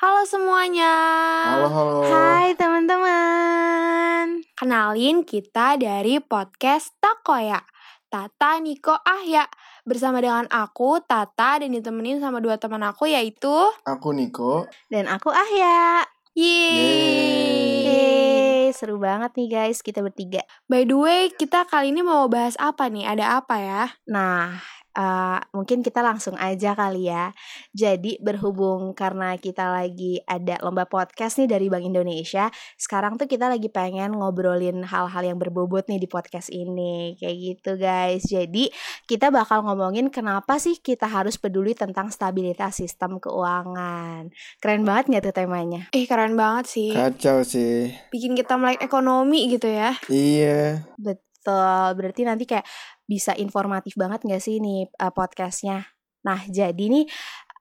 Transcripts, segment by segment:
Halo semuanya. Halo, halo. Hai teman-teman. Kenalin kita dari podcast Takoya. Tata, Niko, Ahya. Bersama dengan aku, Tata, dan ditemenin sama dua teman aku yaitu... Aku Niko. Dan aku Ahya. Yeay! Yeay, seru banget nih guys kita bertiga. By the way, kita kali ini mau bahas apa nih? Ada apa ya? Nah, uh, mungkin kita langsung aja kali ya. Jadi berhubung karena kita lagi ada lomba podcast nih dari Bank Indonesia, sekarang tuh kita lagi pengen ngobrolin hal-hal yang berbobot nih di podcast ini. Kayak gitu guys. Jadi kita bakal ngomongin kenapa sih kita harus peduli tentang stabilitas sistem keuangan. Keren banget nggak tuh temanya? Eh, keren banget sih. Kacau sih. Bikin kita melek ekonomi gitu ya. Iya. Betul, berarti nanti kayak bisa informatif banget gak sih nih uh, podcastnya. Nah, jadi nih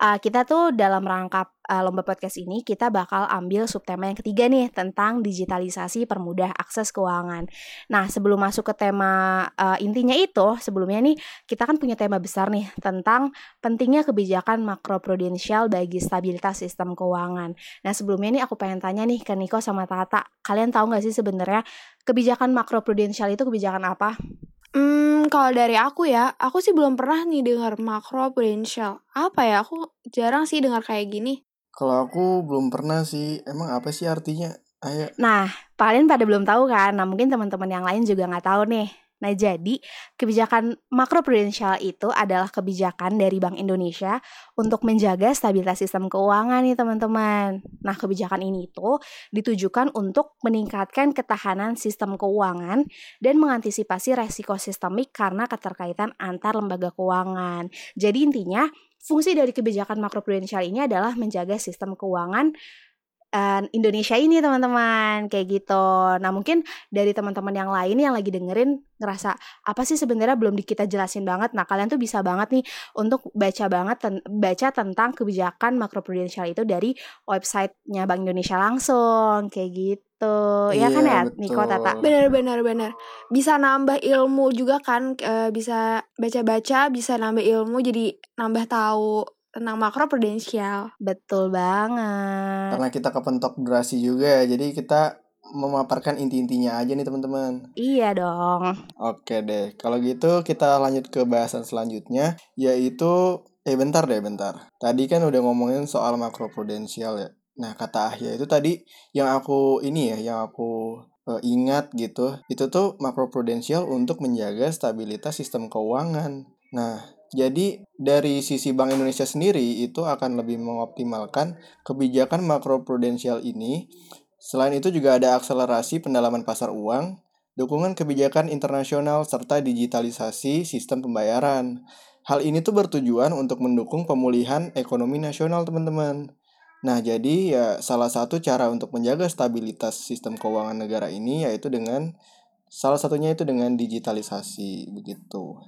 uh, kita tuh dalam rangka uh, lomba podcast ini kita bakal ambil subtema yang ketiga nih tentang digitalisasi permudah akses keuangan. Nah, sebelum masuk ke tema uh, intinya itu, sebelumnya nih kita kan punya tema besar nih tentang pentingnya kebijakan makroprudensial bagi stabilitas sistem keuangan. Nah, sebelumnya nih aku pengen tanya nih ke Niko sama Tata, kalian tahu nggak sih sebenarnya kebijakan makroprudensial itu kebijakan apa? Hmm, kalau dari aku ya, aku sih belum pernah nih dengar makro prudential. Apa ya? Aku jarang sih dengar kayak gini. Kalau aku belum pernah sih. Emang apa sih artinya? Ayo. Nah, kalian pada belum tahu kan? Nah, mungkin teman-teman yang lain juga nggak tahu nih. Nah, jadi kebijakan makroprudensial itu adalah kebijakan dari Bank Indonesia untuk menjaga stabilitas sistem keuangan nih teman-teman. Nah, kebijakan ini itu ditujukan untuk meningkatkan ketahanan sistem keuangan dan mengantisipasi resiko sistemik karena keterkaitan antar lembaga keuangan. Jadi intinya, fungsi dari kebijakan makroprudensial ini adalah menjaga sistem keuangan uh, Indonesia ini teman-teman kayak gitu. Nah mungkin dari teman-teman yang lain yang lagi dengerin ngerasa apa sih sebenarnya belum di kita jelasin banget. Nah kalian tuh bisa banget nih untuk baca banget ten baca tentang kebijakan makroprudensial itu dari websitenya Bank Indonesia langsung kayak gitu. Iya, ya kan ya betul. Niko Tata. Benar benar benar. Bisa nambah ilmu juga kan e, bisa baca-baca, bisa nambah ilmu jadi nambah tahu tentang makro prudensial. Betul banget. Karena kita kepentok durasi juga, jadi kita memaparkan inti-intinya aja nih teman-teman. Iya dong. Oke deh, kalau gitu kita lanjut ke bahasan selanjutnya, yaitu eh bentar deh bentar. Tadi kan udah ngomongin soal makro prudensial ya. Nah kata Ahya itu tadi yang aku ini ya, yang aku uh, ingat gitu, itu tuh makro prudensial untuk menjaga stabilitas sistem keuangan. Nah, jadi dari sisi Bank Indonesia sendiri itu akan lebih mengoptimalkan kebijakan makroprudensial ini. Selain itu juga ada akselerasi pendalaman pasar uang, dukungan kebijakan internasional serta digitalisasi sistem pembayaran. Hal ini tuh bertujuan untuk mendukung pemulihan ekonomi nasional, teman-teman. Nah, jadi ya salah satu cara untuk menjaga stabilitas sistem keuangan negara ini yaitu dengan salah satunya itu dengan digitalisasi begitu.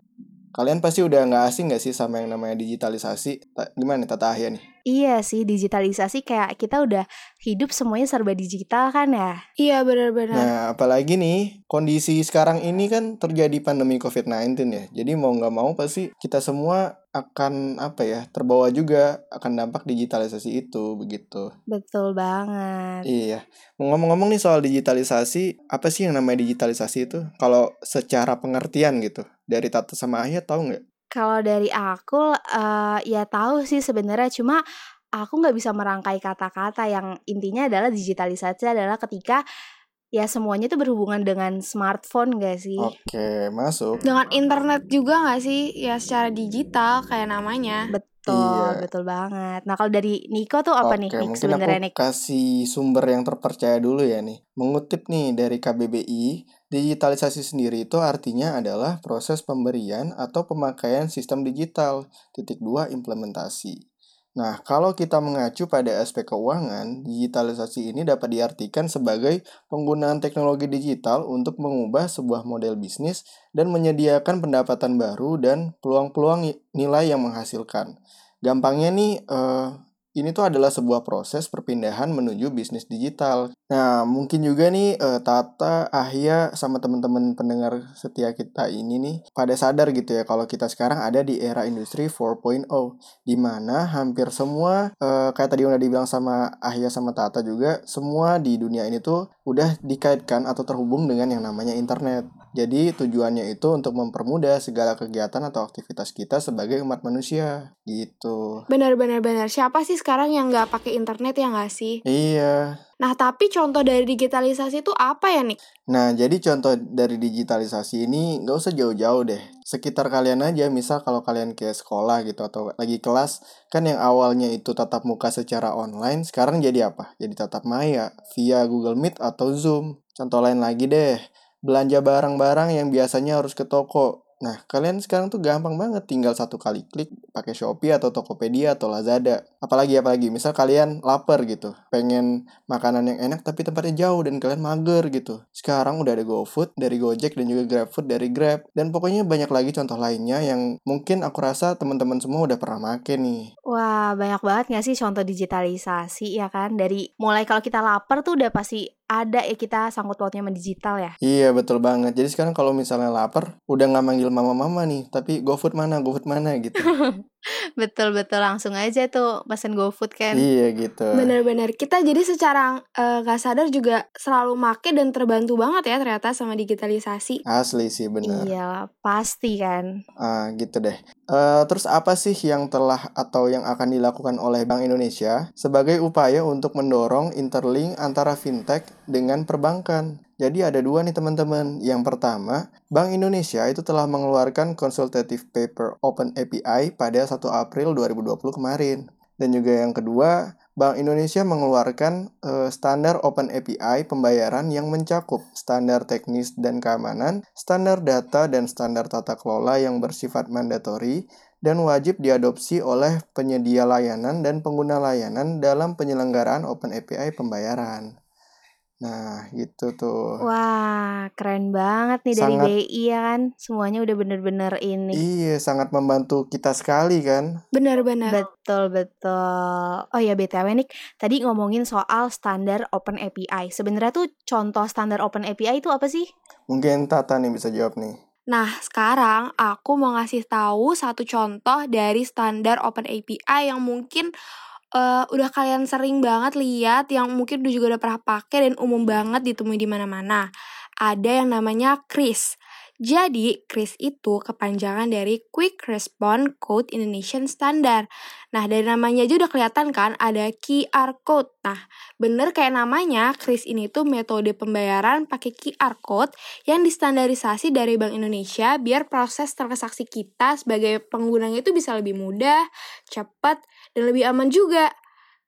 Kalian pasti udah nggak asing nggak sih sama yang namanya digitalisasi? Ta gimana Tata Ahya nih? Iya sih, digitalisasi kayak kita udah hidup semuanya serba digital kan ya? Iya benar-benar. Nah, apalagi nih kondisi sekarang ini kan terjadi pandemi COVID-19 ya. Jadi mau nggak mau pasti kita semua akan apa ya terbawa juga akan dampak digitalisasi itu begitu. Betul banget. Iya. Ngomong-ngomong nih soal digitalisasi, apa sih yang namanya digitalisasi itu? Kalau secara pengertian gitu dari Tata sama Ahya tahu nggak? Kalau dari aku uh, ya tahu sih sebenarnya cuma aku nggak bisa merangkai kata-kata yang intinya adalah digitalisasi adalah ketika ya semuanya itu berhubungan dengan smartphone gak sih? Oke, masuk. Dengan internet juga gak sih? Ya secara digital kayak namanya. Betul, iya. betul banget. Nah kalau dari Niko tuh apa Oke, nih mungkin sebenarnya aku Nik? kasih sumber yang terpercaya dulu ya nih. Mengutip nih dari KBBI, digitalisasi sendiri itu artinya adalah proses pemberian atau pemakaian sistem digital. Titik dua implementasi. Nah, kalau kita mengacu pada aspek keuangan, digitalisasi ini dapat diartikan sebagai penggunaan teknologi digital untuk mengubah sebuah model bisnis dan menyediakan pendapatan baru dan peluang-peluang nilai yang menghasilkan. Gampangnya nih, eh, ini tuh adalah sebuah proses perpindahan menuju bisnis digital. Nah, mungkin juga nih uh, Tata, Ahya, sama teman-teman pendengar setia kita ini nih pada sadar gitu ya kalau kita sekarang ada di era industri 4.0 di mana hampir semua uh, kayak tadi udah dibilang sama Ahya sama Tata juga semua di dunia ini tuh udah dikaitkan atau terhubung dengan yang namanya internet. Jadi tujuannya itu untuk mempermudah segala kegiatan atau aktivitas kita sebagai umat manusia gitu. Benar-benar benar. Siapa sih sekarang yang nggak pakai internet ya nggak sih? Iya. Nah tapi contoh dari digitalisasi itu apa ya nih? Nah jadi contoh dari digitalisasi ini nggak usah jauh-jauh deh. Sekitar kalian aja, misal kalau kalian ke sekolah gitu atau lagi kelas, kan yang awalnya itu tatap muka secara online, sekarang jadi apa? Jadi tatap maya via Google Meet atau Zoom. Contoh lain lagi deh, belanja barang-barang yang biasanya harus ke toko. Nah, kalian sekarang tuh gampang banget tinggal satu kali klik pakai Shopee atau Tokopedia atau Lazada. Apalagi apalagi, misal kalian lapar gitu, pengen makanan yang enak tapi tempatnya jauh dan kalian mager gitu. Sekarang udah ada GoFood dari Gojek dan juga GrabFood dari Grab. Dan pokoknya banyak lagi contoh lainnya yang mungkin aku rasa teman-teman semua udah pernah make nih. Wah, banyak banget gak sih contoh digitalisasi ya kan? Dari mulai kalau kita lapar tuh udah pasti ada ya kita sangkut pautnya sama digital ya. Iya betul banget. Jadi sekarang kalau misalnya lapar, udah nggak manggil mama-mama nih, tapi GoFood mana, GoFood mana gitu. betul betul langsung aja tuh pesen GoFood kan. Iya gitu. Bener-bener kita jadi secara uh, gak sadar juga selalu make dan terbantu banget ya ternyata sama digitalisasi. Asli sih bener. Iya pasti kan. Ah gitu deh. Uh, terus apa sih yang telah atau yang akan dilakukan oleh Bank Indonesia sebagai upaya untuk mendorong interlink antara fintech dengan perbankan? Jadi ada dua nih teman-teman. Yang pertama, Bank Indonesia itu telah mengeluarkan consultative paper Open API pada 1 April 2020 kemarin. Dan juga yang kedua, Bank Indonesia mengeluarkan uh, standar Open API pembayaran yang mencakup standar teknis dan keamanan, standar data dan standar tata kelola yang bersifat mandatori dan wajib diadopsi oleh penyedia layanan dan pengguna layanan dalam penyelenggaraan Open API pembayaran. Nah, gitu tuh. Wah, keren banget nih sangat, dari BI ya kan. Semuanya udah bener-bener ini. Iya, sangat membantu kita sekali kan. Benar-benar. Betul, betul. Oh ya, BTW nih, tadi ngomongin soal standar Open API. Sebenarnya tuh contoh standar Open API itu apa sih? Mungkin Tata nih bisa jawab nih. Nah, sekarang aku mau ngasih tahu satu contoh dari standar Open API yang mungkin uh, udah kalian sering banget lihat yang mungkin udah juga udah pernah pakai dan umum banget ditemui di mana-mana. Ada yang namanya Kris. Jadi, KRIS itu kepanjangan dari Quick Response Code Indonesian Standard. Nah, dari namanya aja udah kelihatan kan ada QR Code. Nah, bener kayak namanya, KRIS ini tuh metode pembayaran pakai QR Code yang distandarisasi dari Bank Indonesia biar proses transaksi kita sebagai penggunanya itu bisa lebih mudah, cepat, dan lebih aman juga.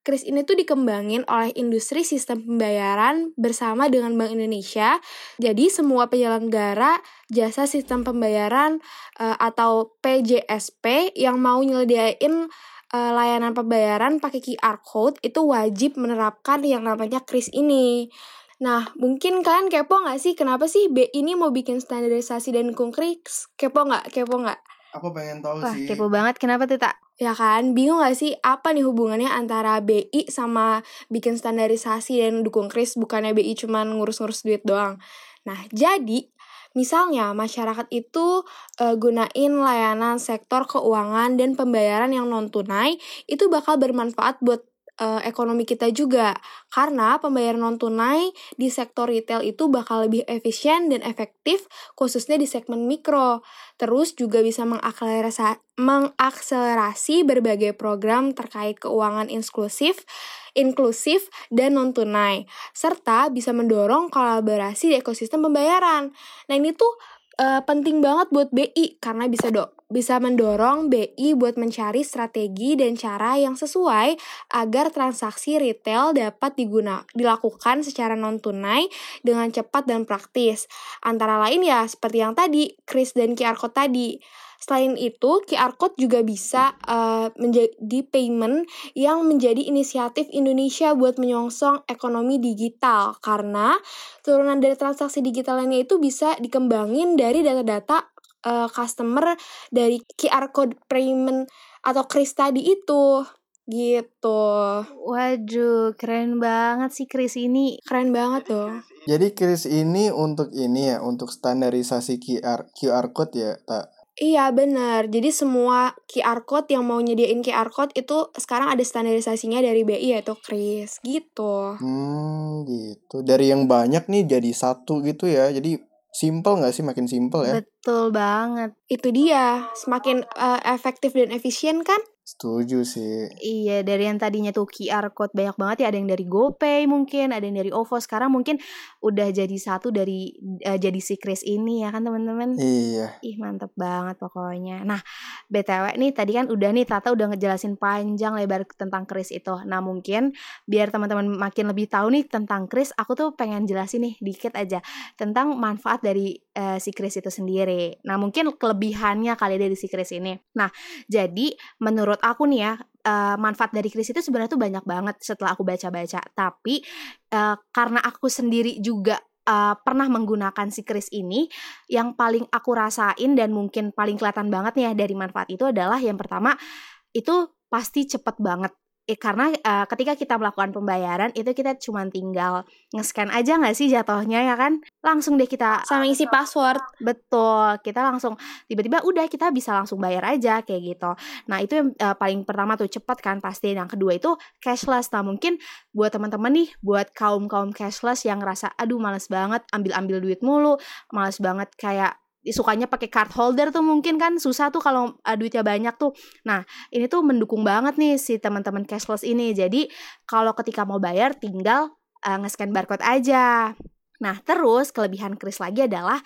Kris ini tuh dikembangin oleh industri sistem pembayaran bersama dengan Bank Indonesia. Jadi semua penyelenggara jasa sistem pembayaran uh, atau PJSP yang mau nyediain uh, layanan pembayaran pakai QR code itu wajib menerapkan yang namanya Kris ini. Nah, mungkin kalian kepo nggak sih kenapa sih B ini mau bikin standarisasi dan kris? Kepo nggak? Kepo nggak? Aku pengen tahu Wah, sih. kepo banget. Kenapa tuh, Tak? Ya kan, bingung gak sih apa nih hubungannya antara BI sama bikin standarisasi dan dukung kris bukannya BI cuman ngurus-ngurus duit doang. Nah, jadi misalnya masyarakat itu e, gunain layanan sektor keuangan dan pembayaran yang non tunai itu bakal bermanfaat buat uh, ekonomi kita juga karena pembayaran non tunai di sektor retail itu bakal lebih efisien dan efektif khususnya di segmen mikro. Terus juga bisa mengakselerasi, berbagai program terkait keuangan inklusif, inklusif dan non tunai serta bisa mendorong kolaborasi di ekosistem pembayaran. Nah, ini tuh uh, penting banget buat BI karena bisa do bisa mendorong BI buat mencari strategi dan cara yang sesuai agar transaksi retail dapat diguna dilakukan secara non tunai dengan cepat dan praktis. Antara lain ya seperti yang tadi, kris dan QR code tadi. Selain itu, QR Code juga bisa uh, menjadi payment yang menjadi inisiatif Indonesia buat menyongsong ekonomi digital karena turunan dari transaksi digital lainnya itu bisa dikembangin dari data-data uh, customer dari QR Code payment atau kris tadi itu. Gitu. Waduh, keren banget sih Kris ini. Keren banget tuh. Jadi Kris ini untuk ini ya, untuk standarisasi QR QR code ya, tak? Iya bener, jadi semua QR code yang mau nyediain QR code itu sekarang ada standarisasinya dari BI yaitu Kris gitu. Hmm, gitu. Dari yang banyak nih jadi satu gitu ya. Jadi simple nggak sih makin simple ya? Betul banget. Itu dia, semakin uh, efektif dan efisien kan? Setuju sih. Iya, dari yang tadinya tuh QR code banyak banget ya, ada yang dari GoPay mungkin, ada yang dari OVO. Sekarang mungkin udah jadi satu dari uh, jadi si Kris ini ya kan teman-teman? Iya. Ih, mantep banget pokoknya. Nah, BTW nih tadi kan udah nih Tata udah ngejelasin panjang lebar tentang Kris itu. Nah, mungkin biar teman-teman makin lebih tahu nih tentang Kris, aku tuh pengen jelasin nih dikit aja tentang manfaat dari uh, si Kris itu sendiri. Nah, mungkin kelebihannya kali dari si Kris ini. Nah, jadi menurut aku nih ya uh, manfaat dari kris itu sebenarnya tuh banyak banget setelah aku baca-baca tapi uh, karena aku sendiri juga uh, pernah menggunakan si kris ini yang paling aku rasain dan mungkin paling kelihatan banget nih ya dari manfaat itu adalah yang pertama itu pasti cepet banget eh, karena uh, ketika kita melakukan pembayaran itu kita cuma tinggal nge-scan aja nggak sih jatuhnya ya kan? Langsung deh kita sama isi password. Betul kita langsung tiba-tiba udah kita bisa langsung bayar aja kayak gitu. Nah itu yang uh, paling pertama tuh cepat kan pasti. Yang kedua itu cashless. Nah mungkin buat teman-teman nih buat kaum kaum cashless yang ngerasa aduh males banget ambil-ambil duit mulu males banget kayak sukanya pakai card holder tuh mungkin kan susah tuh kalau uh, duitnya banyak tuh. Nah, ini tuh mendukung banget nih si teman-teman cashless ini. Jadi, kalau ketika mau bayar tinggal uh, nge-scan barcode aja. Nah, terus kelebihan Kris lagi adalah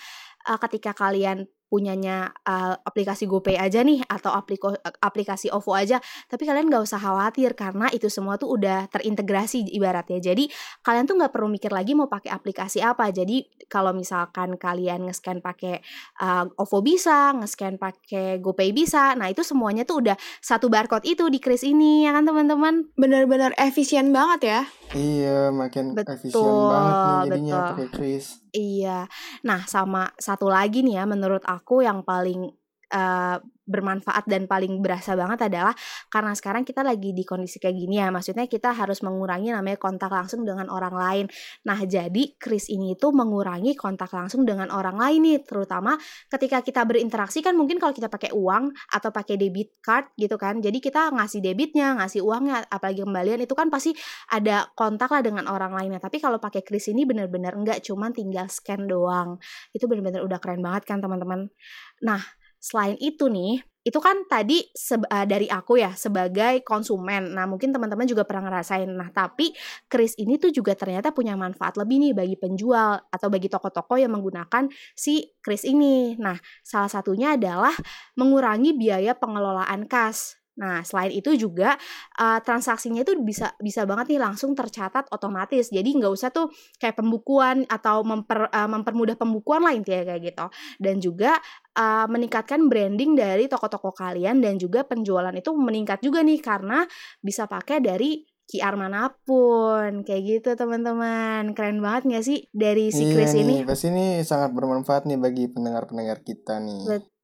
uh, ketika kalian punyanya uh, aplikasi GoPay aja nih atau apliko, aplikasi OVO aja. Tapi kalian nggak usah khawatir karena itu semua tuh udah terintegrasi ibaratnya. Jadi kalian tuh nggak perlu mikir lagi mau pakai aplikasi apa. Jadi kalau misalkan kalian nge-scan pakai uh, OVO bisa nge-scan pakai GoPay bisa nah itu semuanya tuh udah satu barcode itu di Kris ini ya kan teman-teman? Benar-benar efisien banget ya. Iya makin betul, efisien banget nih jadinya pakai Kris iya. Nah sama satu lagi nih ya menurut aku yang paling uh, bermanfaat dan paling berasa banget adalah karena sekarang kita lagi di kondisi kayak gini ya. Maksudnya kita harus mengurangi namanya kontak langsung dengan orang lain. Nah jadi Kris ini itu mengurangi kontak langsung dengan orang lain nih terutama ketika kita berinteraksi kan mungkin kalau kita pakai uang atau pakai debit card gitu kan. Jadi kita ngasih debitnya ngasih uangnya apalagi kembalian itu kan pasti ada kontak lah dengan orang lainnya tapi kalau pakai Kris ini benar-benar enggak cuman tinggal scan doang. Itu benar-benar udah keren banget kan teman-teman. Nah Selain itu nih, itu kan tadi uh, dari aku ya sebagai konsumen. Nah, mungkin teman-teman juga pernah ngerasain. Nah, tapi Kris ini tuh juga ternyata punya manfaat lebih nih bagi penjual atau bagi toko-toko yang menggunakan si Kris ini. Nah, salah satunya adalah mengurangi biaya pengelolaan kas. Nah, selain itu juga uh, transaksinya itu bisa bisa banget nih langsung tercatat otomatis. Jadi nggak usah tuh kayak pembukuan atau memper, uh, mempermudah pembukuan lain ya kayak gitu. Dan juga uh, meningkatkan branding dari toko-toko kalian dan juga penjualan itu meningkat juga nih karena bisa pakai dari QR mana pun kayak gitu teman-teman keren banget gak sih dari si Chris iya ini pasti ini sangat bermanfaat nih bagi pendengar-pendengar kita nih Betul.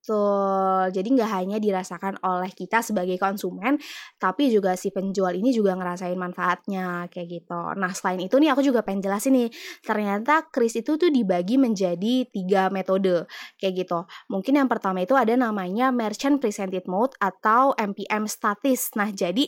Jadi nggak hanya dirasakan oleh kita sebagai konsumen, tapi juga si penjual ini juga ngerasain manfaatnya kayak gitu. Nah selain itu nih aku juga pengen jelasin nih, ternyata kris itu tuh dibagi menjadi tiga metode kayak gitu. Mungkin yang pertama itu ada namanya Merchant Presented Mode atau MPM statis. Nah jadi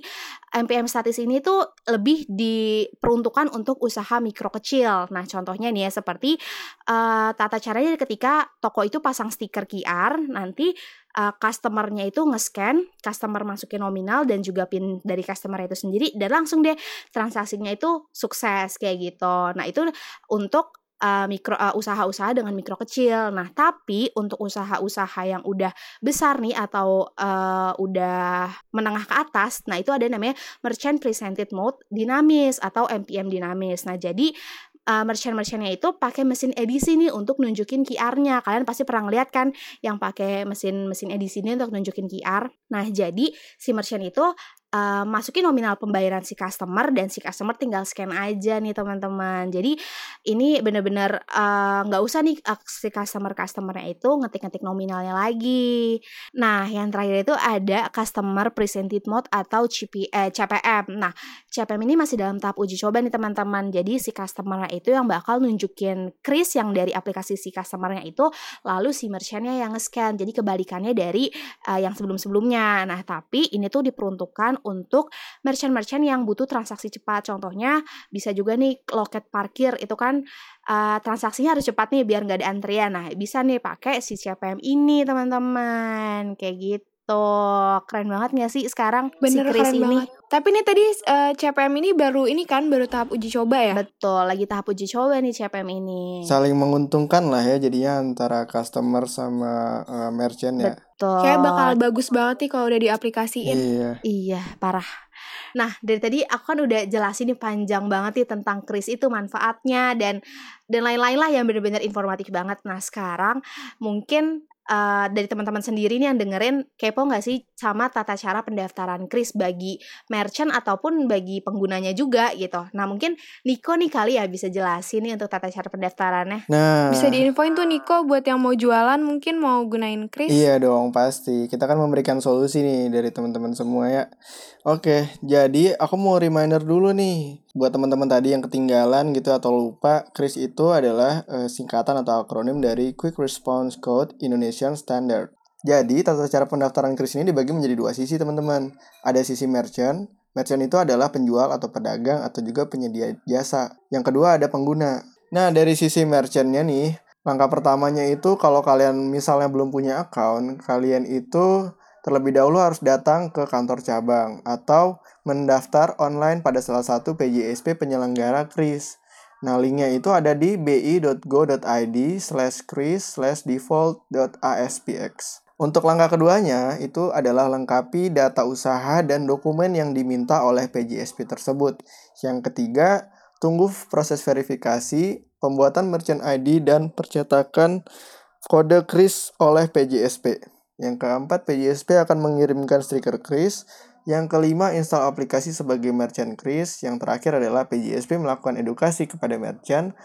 MPM statis ini tuh lebih diperuntukkan untuk usaha mikro kecil. Nah contohnya nih ya seperti uh, tata caranya ketika toko itu pasang stiker QR. Nah nanti uh, customernya itu nge-scan, customer masukin nominal dan juga pin dari customer itu sendiri dan langsung deh transaksinya itu sukses kayak gitu. Nah, itu untuk uh, mikro uh, usaha-usaha dengan mikro kecil. Nah, tapi untuk usaha-usaha yang udah besar nih atau uh, udah menengah ke atas, nah itu ada namanya merchant presented mode dinamis atau MPM dinamis. Nah, jadi uh, merchant-merchantnya itu pakai mesin edisi nih untuk nunjukin QR-nya. Kalian pasti pernah lihat kan yang pakai mesin mesin edisi ini untuk nunjukin QR. Nah, jadi si merchant itu uh, masukin nominal pembayaran si customer dan si customer tinggal scan aja nih teman-teman. Jadi ini bener-bener uh, nggak uh, usah nih uh, si customer customernya itu ngetik-ngetik nominalnya lagi. Nah yang terakhir itu ada customer presented mode atau CP, eh, CPM. Nah CPM ini masih dalam tahap uji coba nih teman-teman. Jadi si customernya itu yang bakal nunjukin kris yang dari aplikasi si customernya itu, lalu si merchantnya yang nge-scan. Jadi kebalikannya dari uh, yang sebelum-sebelumnya. Nah tapi ini tuh diperuntukkan untuk merchant-merchant yang butuh transaksi cepat. Contohnya bisa juga nih loket parkir itu kan uh, transaksinya harus cepat nih biar nggak ada antrian. Nah bisa nih pakai si CPM ini teman-teman kayak gitu gitu. Keren banget gak sih sekarang Bener, si Chris keren ini? Banget. Tapi nih tadi uh, CPM ini baru ini kan baru tahap uji coba ya? Betul, lagi tahap uji coba nih CPM ini. Saling menguntungkan lah ya jadinya antara customer sama uh, merchant ya. Betul. Kayak bakal bagus banget nih kalau udah diaplikasiin. Iya. Iya, parah. Nah, dari tadi aku kan udah jelasin nih panjang banget nih tentang kris itu manfaatnya dan dan lain-lain lah yang benar-benar informatif banget. Nah, sekarang mungkin uh, dari teman-teman sendiri nih yang dengerin kepo nggak sih sama tata cara pendaftaran kris bagi merchant ataupun bagi penggunanya juga gitu. Nah mungkin Niko nih kali ya bisa jelasin nih untuk tata cara pendaftarannya. Nah bisa diinfoin tuh Niko buat yang mau jualan mungkin mau gunain kris. Iya dong pasti. Kita kan memberikan solusi nih dari teman-teman semua ya. Oke jadi aku mau reminder dulu nih buat teman-teman tadi yang ketinggalan gitu atau lupa, KRIS itu adalah uh, singkatan atau akronim dari Quick Response Code Indonesian Standard. Jadi, tata cara pendaftaran KRIS ini dibagi menjadi dua sisi, teman-teman. Ada sisi merchant. Merchant itu adalah penjual atau pedagang atau juga penyedia jasa. Yang kedua ada pengguna. Nah, dari sisi merchantnya nih, langkah pertamanya itu kalau kalian misalnya belum punya account, kalian itu terlebih dahulu harus datang ke kantor cabang atau mendaftar online pada salah satu PJSP penyelenggara KRIS. Nah, linknya itu ada di bi.go.id slash kris slash default.aspx. Untuk langkah keduanya, itu adalah lengkapi data usaha dan dokumen yang diminta oleh PJSP tersebut. Yang ketiga, tunggu proses verifikasi, pembuatan merchant ID, dan percetakan kode KRIS oleh PJSP. Yang keempat, PJSP akan mengirimkan stiker kris. Yang kelima, install aplikasi sebagai merchant kris. Yang terakhir adalah PJSP melakukan edukasi kepada merchant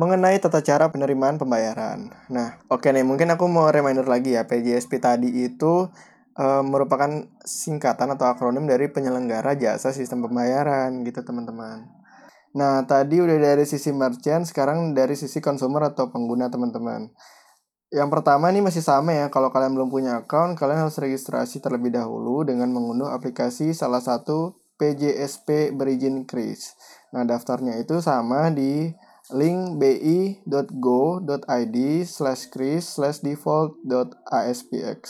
mengenai tata cara penerimaan pembayaran. Nah, oke okay nih, mungkin aku mau reminder lagi ya, PJSP tadi itu e, merupakan singkatan atau akronim dari penyelenggara jasa sistem pembayaran gitu teman-teman. Nah, tadi udah dari sisi merchant, sekarang dari sisi consumer atau pengguna teman-teman. Yang pertama ini masih sama ya, kalau kalian belum punya account, kalian harus registrasi terlebih dahulu dengan mengunduh aplikasi salah satu PJSP berizin KRIS. Nah, daftarnya itu sama di link bi.go.id slash kris slash default.aspx.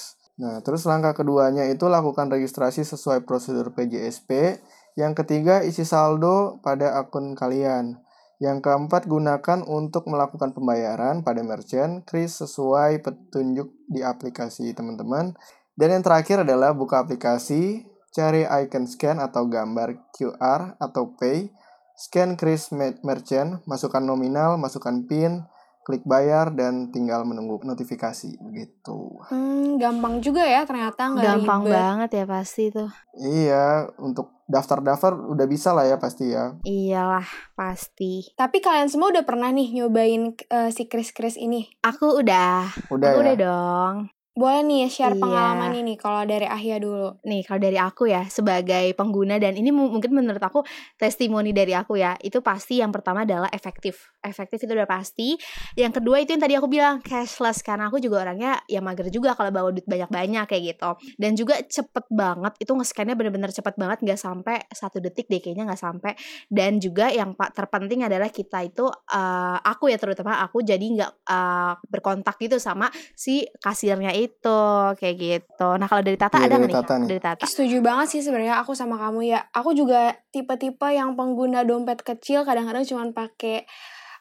Nah, terus langkah keduanya itu lakukan registrasi sesuai prosedur PJSP. Yang ketiga, isi saldo pada akun kalian. Yang keempat, gunakan untuk melakukan pembayaran pada merchant kris sesuai petunjuk di aplikasi teman-teman. Dan yang terakhir adalah buka aplikasi, cari icon scan atau gambar QR atau pay, scan kris merchant, masukkan nominal, masukkan PIN, klik bayar dan tinggal menunggu notifikasi begitu. Hmm, gampang juga ya ternyata nggak Gampang ribet. banget ya pasti tuh. Iya, untuk daftar-daftar udah bisa lah ya pasti ya. Iyalah, pasti. Tapi kalian semua udah pernah nih nyobain uh, si kris-kris ini? Aku udah. Udah Aku ya. udah dong. Boleh nih share Iya. pengalaman ini kalau dari Ahya dulu. Nih, kalau dari aku ya sebagai pengguna dan ini mu- mungkin menurut aku testimoni dari aku ya, itu pasti yang pertama adalah efektif. Efektif itu udah pasti. Yang kedua itu yang tadi aku bilang cashless karena aku juga orangnya ya mager juga kalau bawa duit banyak-banyak kayak gitu. Dan juga cepet banget itu nge-scan-nya bener-bener cepet banget nggak sampai satu detik deh kayaknya nggak sampai. Dan juga yang terpenting adalah kita itu eh, aku ya terutama aku jadi nggak eh, berkontak gitu sama si kasirnya itu kayak gitu. Nah kalau dari Tata Iya, ada dari nggak nih? Tata nih. Dari Tata. Setuju banget sih sebenarnya aku sama kamu ya. Aku juga tipe-tipe yang pengguna dompet kecil kadang-kadang cuma pakai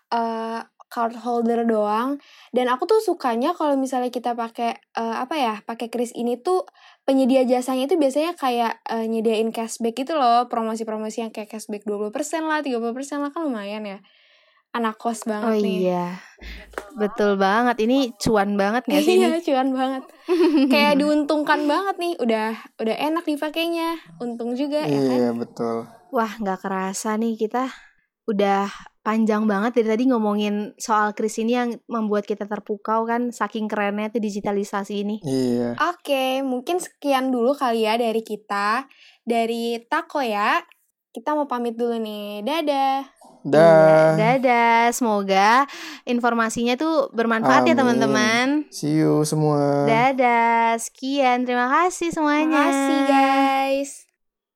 eh, card holder doang. Dan aku tuh sukanya kalau misalnya kita pakai eh, apa ya, pakai kris ini tuh penyedia jasanya itu biasanya kayak eh, nyediain cashback gitu loh, promosi-promosi yang kayak cashback 20% lah, 30% lah kan lumayan ya. Anak kos Oh banget nih. iya. Betul banget. Ini cuan banget gak sih Iya, cuan banget. Kayak diuntungkan banget nih. Udah udah enak dipakainya. Untung juga ya kan. Iya betul. Wah, nggak kerasa nih kita udah panjang banget dari tadi ngomongin soal kris ini yang membuat kita terpukau kan saking kerennya tuh digitalisasi ini. Iya. Oke, mungkin sekian dulu kali ya dari kita. Dari Tako ya. Kita mau pamit dulu nih. Dadah. Dah. Iya, Dadah, semoga informasinya tuh bermanfaat ya Amin. teman-teman. See you semua. Dadah, sekian, terima kasih semuanya. Terima kasih guys.